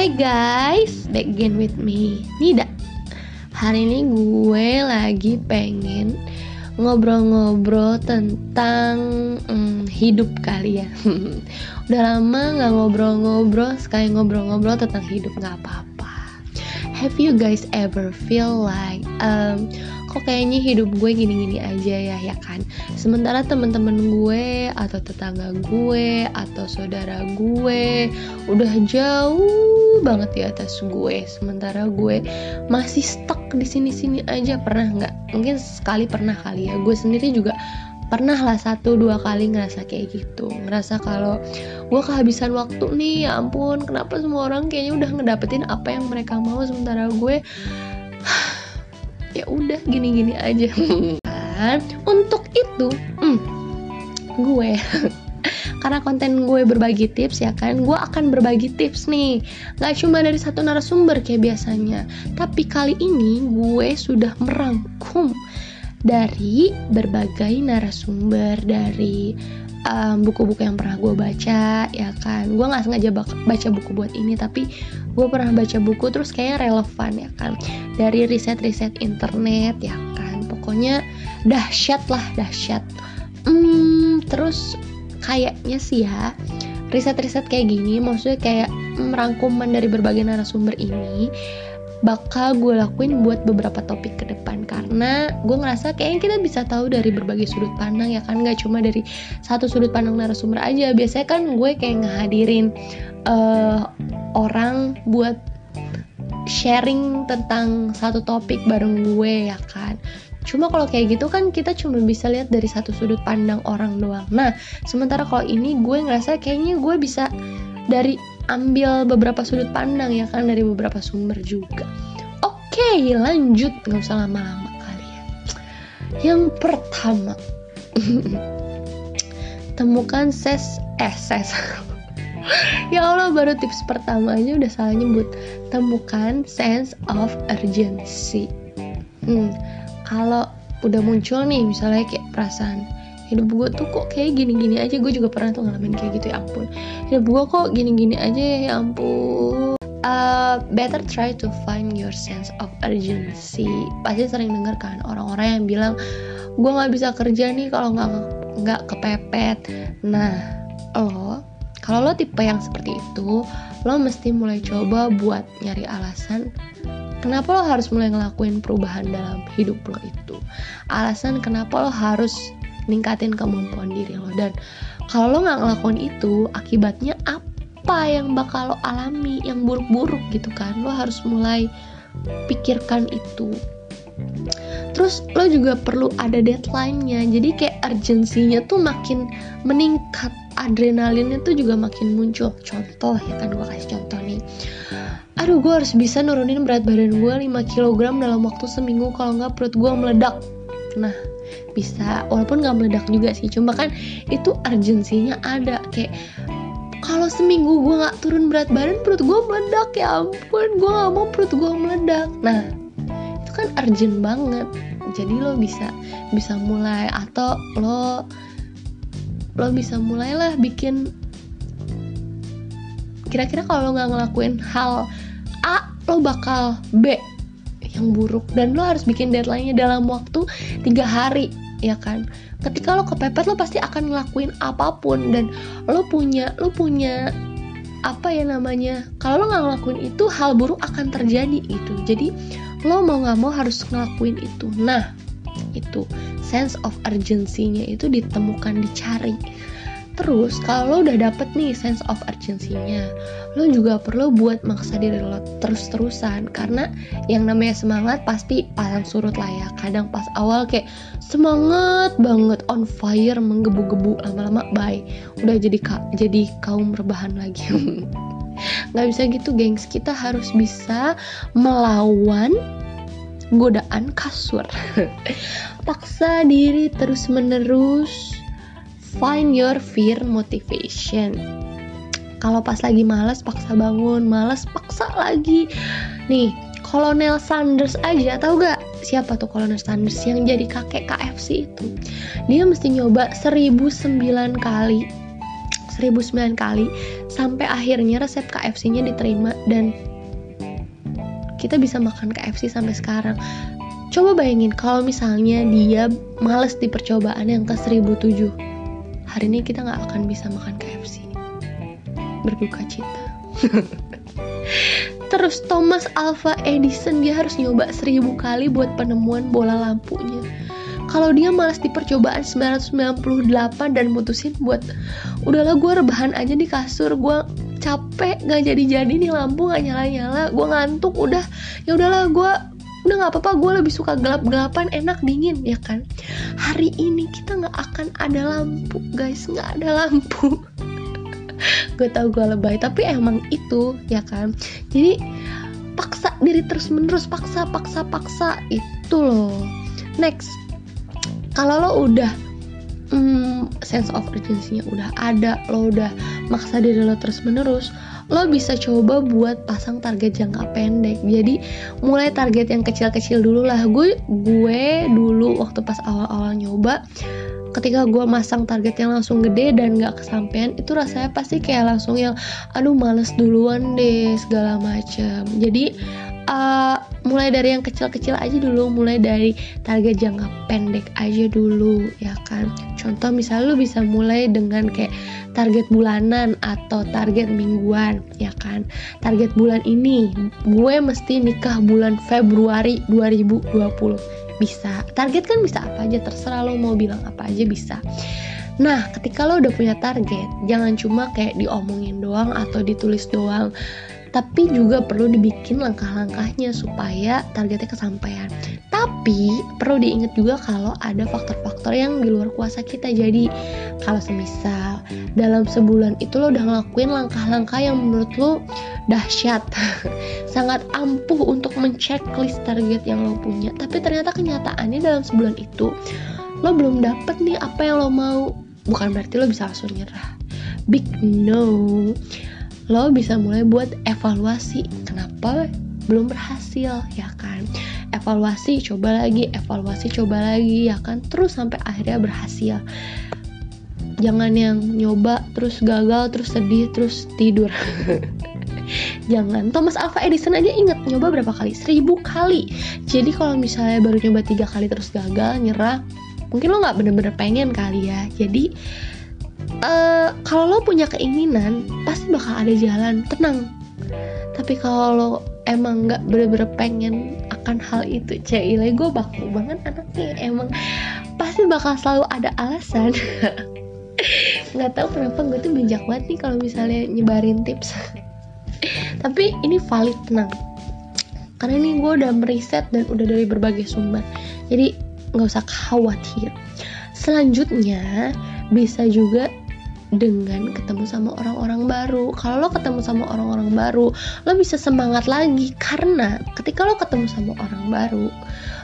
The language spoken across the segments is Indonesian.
Hai guys, back again with me, Nida. Hari ini gue lagi pengen ngobrol-ngobrol tentang hmm, hidup kali ya. Udah lama nggak ngobrol-ngobrol, sekali ngobrol-ngobrol tentang hidup nggak apa-apa. Have you guys ever feel like um, kok kayaknya hidup gue gini-gini aja ya ya kan? Sementara teman-teman gue atau tetangga gue atau saudara gue udah jauh banget di atas gue. Sementara gue masih stuck di sini-sini aja. Pernah nggak? Mungkin sekali pernah kali ya. Gue sendiri juga pernah lah satu dua kali ngerasa kayak gitu. Ngerasa kalau gue kehabisan waktu nih ya ampun kenapa semua orang kayaknya udah ngedapetin apa yang mereka mau? Sementara gue ya udah gini-gini aja. Untuk itu hmm, gue karena konten gue berbagi tips ya kan gue akan berbagi tips nih. Nggak cuma dari satu narasumber kayak biasanya tapi kali ini gue sudah merangkum dari berbagai narasumber dari buku-buku um, yang pernah gue baca ya kan. Gue nggak sengaja baca buku buat ini tapi gue pernah baca buku terus kayaknya relevan ya kan. Dari riset-riset internet ya kan. Pokoknya dahsyat lah dahsyat. Hmm, terus kayaknya sih ya riset-riset kayak gini maksudnya kayak merangkuman dari berbagai narasumber ini bakal gue lakuin buat beberapa topik ke depan. Karena gue ngerasa kayaknya kita bisa tahu dari berbagai sudut pandang ya kan. Gak cuma dari satu sudut pandang narasumber aja. Biasanya kan gue kayak ngehadirin uh, orang buat sharing tentang satu topik bareng gue ya kan? Cuma kalau kayak gitu kan kita cuma bisa lihat dari satu sudut pandang orang doang. Nah, sementara kalau ini gue ngerasa kayaknya gue bisa dari ambil beberapa sudut pandang ya kan? Dari beberapa sumber juga. Oke lanjut. Nggak usah lama-lama kali ya. Yang pertama temukan ses eh ses ya Allah baru tips pertama aja udah salah nyebut. Temukan sense of urgency. Hmm, kalau udah muncul nih misalnya kayak perasaan hidup gue tuh kok kayak gini-gini aja. Gue juga pernah tuh ngalamin kayak gitu ya ampun. Hidup gue kok gini-gini aja ya ampun. Uh, better try to find your sense of urgency. Pasti sering denger kan orang-orang yang bilang gue nggak bisa kerja nih kalau nggak nggak kepepet. Nah lo kalau lo tipe yang seperti itu lo mesti mulai coba buat nyari alasan kenapa lo harus mulai ngelakuin perubahan dalam hidup lo itu. Alasan kenapa lo harus ningkatin kemampuan diri lo. Dan kalau lo nggak ngelakuin itu akibatnya apa yang bakal lo alami yang buruk-buruk gitu kan? Lo harus mulai pikirkan itu. Terus lo juga perlu ada deadline-nya. Jadi kayak urgensinya tuh makin meningkat adrenalinnya tuh juga makin muncul. Contoh ya kan gue kasih contoh nih. Aduh gue harus bisa nurunin berat badan gue 5 kg dalam waktu seminggu kalau nggak perut gue meledak. Nah bisa walaupun nggak meledak juga sih cuma kan itu urgensinya ada. Kayak kalau seminggu gue nggak turun berat badan perut gue meledak ya ampun gue nggak mau perut gue meledak. Nah itu kan urgent banget. Jadi lo bisa bisa mulai atau lo lo bisa mulailah bikin kira-kira kalau lo nggak ngelakuin hal A lo bakal B yang buruk. Dan lo harus bikin deadline-nya dalam waktu tiga hari ya kan? Ketika lo kepepet lo pasti akan ngelakuin apa pun. Dan lo punya lo punya apa ya namanya kalau lo nggak ngelakuin itu hal buruk akan terjadi itu jadi lo mau nggak mau harus ngelakuin itu. Nah itu sense of urgency-nya itu ditemukan dicari Terus kalau udah dapet nih sense of urgency-nya, lo juga perlu buat maksa diri lo terus-terusan karena yang namanya semangat pasti pasang surut lah ya. Kadang pas awal kayak semangat banget on fire menggebu-gebu lama-lama bye. Udah jadi ka jadi kaum rebahan lagi. Gak bisa gitu gengs, kita harus bisa melawan godaan kasur. Paksa diri terus-menerus. Find your fear motivation. Kalau pas lagi males paksa bangun. Males paksa lagi. Nih Kolonel Sanders aja tahu gak siapa tuh Kolonel Sanders yang jadi kakek KFC itu? Dia mesti nyoba 1009 kali 1009 kali sampai akhirnya resep KFC-nya diterima dan kita bisa makan KFC sampai sekarang. Coba bayangin kalau misalnya dia males di percobaan yang ke 1007 hari ini kita nggak akan bisa makan KFC berduka cita. Terus Thomas Alva Edison dia harus nyoba seribu kali buat penemuan bola lampunya. Kalau dia malas di percobaan 998 dan mutusin buat udahlah gue rebahan aja di kasur gue capek nggak jadi-jadi nih lampu nggak nyala-nyala gue ngantuk udah. Ya udahlah gue udah nggak apa-apa gue lebih suka gelap-gelapan enak dingin ya kan? Hari ini kita nggak akan ada lampu guys nggak ada lampu. Gue tau gue lebay tapi emang itu ya kan? Jadi paksa diri terus menerus paksa paksa paksa itu loh. Next kalau lo udah hmm, sense of urgency-nya udah ada lo udah maksa diri lo terus menerus lo bisa coba buat pasang target jangka pendek. Jadi mulai target yang kecil-kecil dulu lah. Gue gue dulu waktu pas awal-awal nyoba ketika gue masang target yang langsung gede dan gak kesampaian itu rasanya pasti kayak langsung yang aduh males duluan deh segala macam jadi uh, mulai dari yang kecil-kecil aja dulu mulai dari target jangka pendek aja dulu ya kan? Contoh misalnya lu bisa mulai dengan kayak target bulanan atau target mingguan ya kan? Target bulan ini gue mesti nikah bulan Februari 2020 bisa. Target kan bisa apa aja terserah lo mau bilang apa aja bisa. Nah, ketika lo udah punya target, jangan cuma kayak diomongin doang atau ditulis doang tapi juga perlu dibikin langkah-langkahnya supaya targetnya kesampaian. Tapi perlu diingat juga kalau ada faktor-faktor yang di luar kuasa kita. Jadi kalau semisal dalam sebulan itu lo udah ngelakuin langkah-langkah yang menurut lo dahsyat, sangat ampuh untuk menceklis target yang lo punya. Tapi ternyata kenyataannya dalam sebulan itu lo belum dapet nih apa yang lo mau. Bukan berarti lo bisa langsung nyerah. Big no lo bisa mulai buat evaluasi kenapa belum berhasil ya kan? Evaluasi coba lagi evaluasi coba lagi ya kan? Terus sampai akhirnya berhasil. Jangan yang nyoba terus gagal terus sedih terus tidur. Jangan. Thomas Alva Edison aja inget nyoba berapa kali? Seribu kali. Jadi kalau misalnya baru nyoba tiga kali terus gagal nyerah mungkin lo nggak bener-bener pengen kali ya. Jadi uh, kalau lo punya keinginan pasti bakal ada jalan tenang. Tapi kalau emang nggak bener-bener pengen akan hal itu cile gue baku banget anaknya. Emang pasti bakal selalu ada alasan. Nggak tahu kenapa gue tuh bijak banget nih kalau misalnya nyebarin tips. Tapi ini valid tenang. Karena ini gue udah meriset dan udah dari berbagai sumber. Jadi nggak usah khawatir. Selanjutnya bisa juga dengan ketemu sama orang-orang baru. Kalau lo ketemu sama orang-orang baru, lo bisa semangat lagi karena ketika lo ketemu sama orang baru,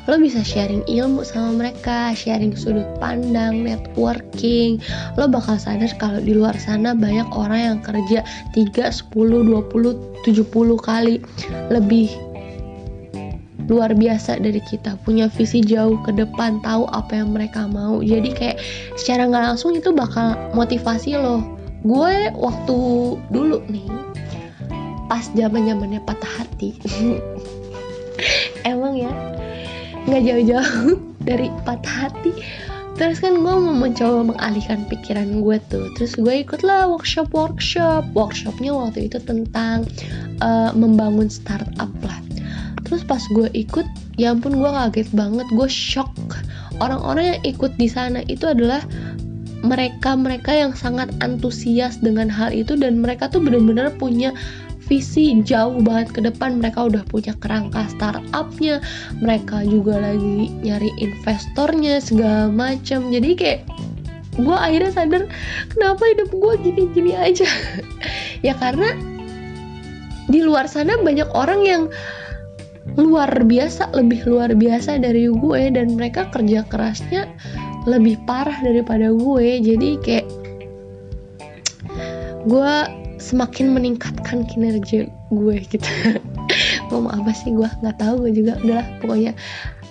lo bisa sharing ilmu sama mereka, sharing sudut pandang, networking. Lo bakal sadar kalau di luar sana banyak orang yang kerja 3, 10, 20, 70 kali lebih luar biasa dari kita punya visi jauh ke depan tahu apa yang mereka mau. Jadi kayak secara nggak langsung itu bakal motivasi lo gue waktu dulu nih pas zaman zamannya patah hati emang ya nggak jauh-jauh dari patah hati. Terus kan gue mau mencoba mengalihkan pikiran gue tuh. Terus gue ikutlah workshop workshop workshopnya waktu itu tentang uh, membangun startup lah terus pas gue ikut ya ampun gue kaget banget. Gue shock. Orang-orang yang ikut di sana itu adalah mereka-mereka yang sangat antusias dengan hal itu dan mereka tuh bener-bener punya visi jauh banget ke depan. Mereka udah punya kerangka startupnya mereka juga lagi nyari investornya segala macam jadi kayak gue akhirnya sadar kenapa hidup gue gini-gini aja? Ya karena di luar sana banyak orang yang luar biasa lebih luar biasa dari gue dan mereka kerja kerasnya lebih parah daripada gue. Jadi kayak gue semakin meningkatkan kinerja gue gitu. Ngomong apa sih? Gue nggak tahu gue juga udahlah pokoknya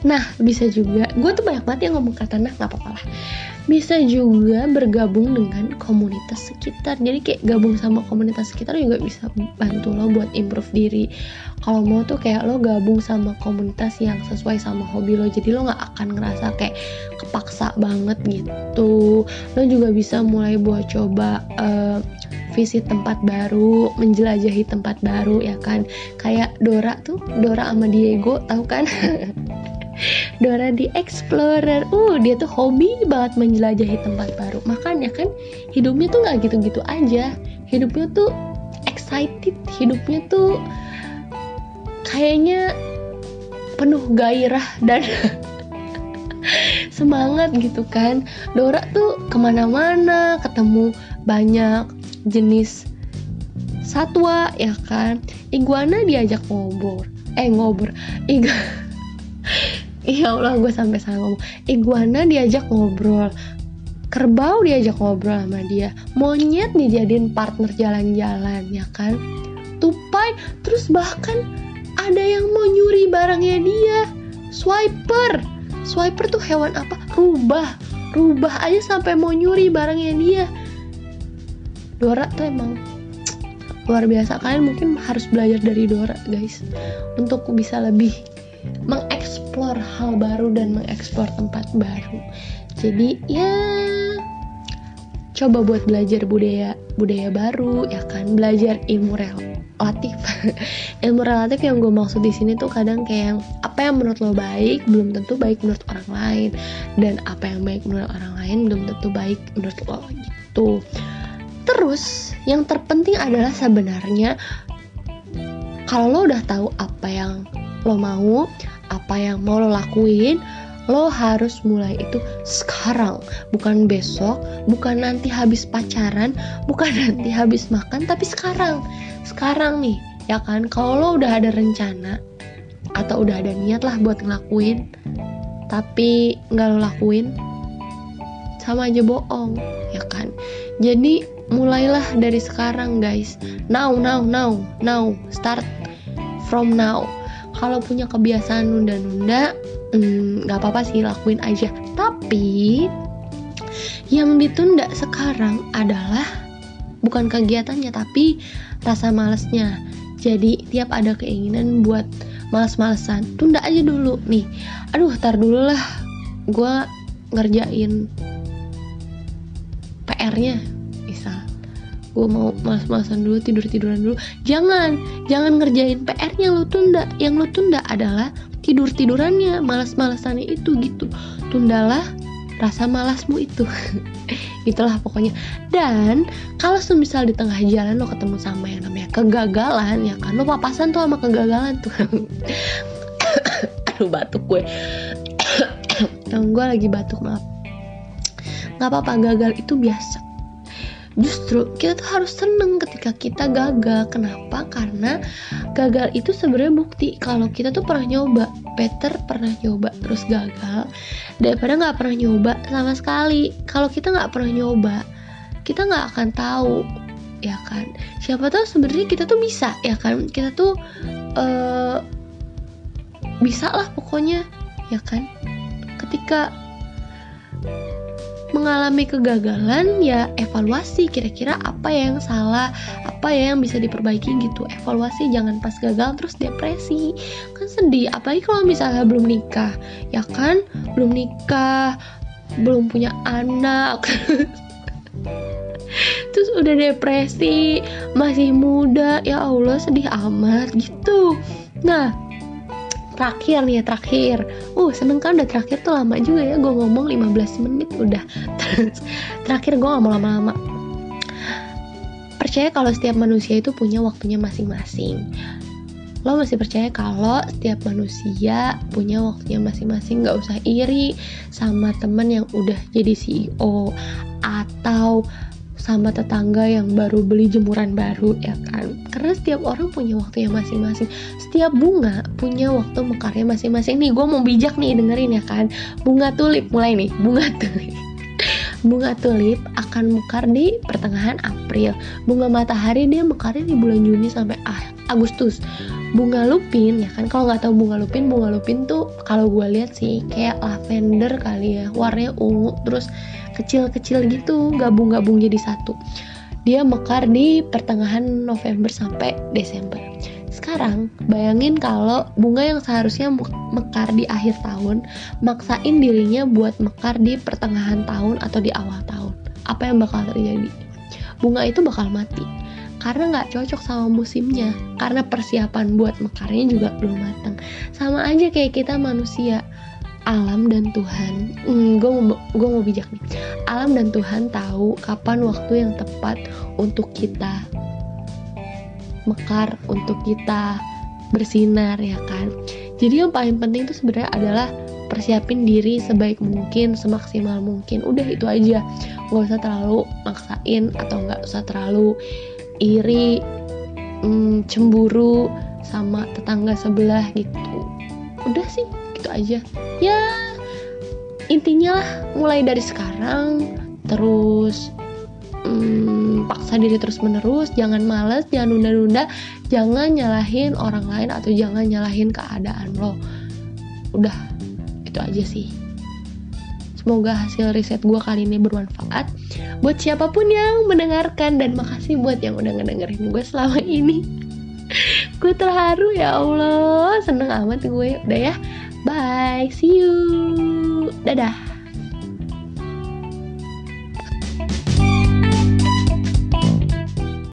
nah bisa juga. Gue tuh banyak banget yang ngomong kata nah nggak apa-apa lah. Bisa juga bergabung dengan komunitas sekitar. Jadi kayak gabung sama komunitas sekitar juga bisa bantu lo buat improve diri. Kalau mau tuh kayak lo gabung sama komunitas yang sesuai sama hobi lo. Jadi lo nggak akan ngerasa kayak kepaksa banget gitu. Lo juga bisa mulai buat coba uh, visit tempat baru menjelajahi tempat baru ya kan? Kayak Dora tuh Dora sama Diego tahu kan Dora di Explorer. Uh, dia tuh hobi banget menjelajahi tempat baru. Makanya kan hidupnya tuh nggak gitu-gitu aja. Hidupnya tuh excited, hidupnya tuh kayaknya penuh gairah dan semangat gitu kan Dora tuh ke mana-mana ketemu banyak jenis satwa ya kan iguana diajak ngobrol eh ngobrol Iga Iya Allah gue sampai salah ngomong. Iguana diajak ngobrol. Kerbau diajak ngobrol sama dia. Monyet dijadiin partner jalan-jalan ya kan? Tupai Terus bahkan ada yang mau nyuri barangnya dia. Swiper. Swiper tuh hewan apa? Rubah. Rubah aja sampai mau nyuri barangnya dia. Dora tuh emang luar biasa. Kalian mungkin harus belajar dari Dora guys. Untuk bisa lebih mengeksplor hal baru dan mengeksplor tempat baru. Jadi ya coba buat belajar budaya budaya baru ya kan? Belajar ilmu relatif. Ilmu relatif yang gue maksud di sini tuh kadang kayak yang apa yang menurut lo baik belum tentu baik menurut orang lain. Dan apa yang baik menurut orang lain belum tentu baik menurut lo gitu. Terus yang terpenting adalah sebenarnya kalau lo udah tahu apa yang lo mau apa yang mau lo lakuin lo harus mulai itu sekarang. Bukan besok bukan nanti habis pacaran bukan nanti habis makan tapi sekarang. Sekarang nih ya kan? Kalau lo udah ada rencana atau udah ada niat lah buat ngelakuin tapi nggak lo lakuin sama aja bohong ya kan? Jadi mulailah dari sekarang guys. Now now now now. Start from now kalau punya kebiasaan nunda-nunda hmm, nggak apa-apa sih lakuin aja. Tapi yang ditunda sekarang adalah bukan kegiatannya tapi rasa malesnya. Jadi tiap ada keinginan buat males-malesan tunda aja dulu. Nih aduh tar dulu lah. Gue ngerjain PR-nya gue mau malas-malasan dulu tidur-tiduran dulu. Jangan jangan ngerjain PR-nya lo tunda. Yang lo tunda adalah tidur-tidurannya malas-malasannya itu gitu. Tundalah rasa malasmu itu. Itulah pokoknya. Dan kalau semisal di tengah jalan lo ketemu sama yang namanya kegagalan ya kan? Lo papasan tuh sama kegagalan tuh. Aduh batuk gue. Yang gue lagi batuk maaf. Nggak apa-apa gagal itu biasa justru kita tuh harus seneng ketika kita gagal. Kenapa? Karena gagal itu sebenarnya bukti. Kalau kita tuh pernah nyoba Peter pernah nyoba terus gagal daripada nggak pernah nyoba sama sekali. Kalau kita nggak pernah nyoba kita nggak akan tahu ya kan? Siapa tahu sebenarnya kita tuh bisa ya kan? Kita tuh uh, bisa lah pokoknya ya kan? Ketika mengalami kegagalan ya evaluasi kira-kira apa yang salah apa ya yang bisa diperbaiki gitu. Evaluasi jangan pas gagal terus depresi. Kan sedih apalagi kalau misalnya belum nikah ya kan? Belum nikah belum punya anak. Terus udah depresi masih muda ya Allah sedih amat gitu. Nah terakhir nih ya terakhir. Uh seneng kan udah terakhir tuh lama juga ya gue ngomong 15 menit udah. Terus terakhir gue gak mau lama-lama. Percaya kalau setiap manusia itu punya waktunya masing-masing. Lo masih percaya kalau setiap manusia punya waktunya masing-masing gak usah iri sama temen yang udah jadi CEO atau sama tetangga yang baru beli jemuran baru ya kan karena setiap orang punya waktu yang masing-masing. Setiap bunga punya waktu mekarnya masing-masing. Nih gue mau bijak nih dengerin ya kan. Bunga tulip mulai nih. Bunga tulip. Bunga tulip akan mekar di pertengahan April. Bunga matahari dia mekarnya di bulan Juni sampai ah, Agustus. Bunga lupin ya kan? Kalau nggak tahu bunga lupin bunga lupin tuh kalau gue lihat sih kayak lavender kali ya. Warnanya ungu terus kecil-kecil gitu gabung-gabung jadi satu dia mekar di pertengahan November sampai Desember. Sekarang bayangin kalau bunga yang seharusnya mekar di akhir tahun maksain dirinya buat mekar di pertengahan tahun atau di awal tahun. Apa yang bakal terjadi? Bunga itu bakal mati. Karena nggak cocok sama musimnya. Karena persiapan buat mekarnya juga belum matang sama aja kayak kita manusia alam dan Tuhan. Hmm, gue mau gue mau bijak nih. Alam dan Tuhan tahu kapan waktu yang tepat untuk kita mekar untuk kita bersinar ya kan? Jadi yang paling penting itu sebenarnya adalah persiapin diri sebaik mungkin semaksimal mungkin. Udah itu aja. Nggak usah terlalu maksain atau nggak usah terlalu iri hmm, cemburu sama tetangga sebelah gitu. Udah sih gitu aja. Ya intinya lah mulai dari sekarang terus hmm, paksa diri terus menerus jangan males jangan nunda-nunda jangan nyalahin orang lain atau jangan nyalahin keadaan lo. Udah itu aja sih. Semoga hasil riset gue kali ini bermanfaat buat siapa pun yang mendengarkan dan makasih buat yang udah ngedengerin gue selama ini. Gue terharu ya Allah. Seneng amat gue udah ya bye see you. Dadah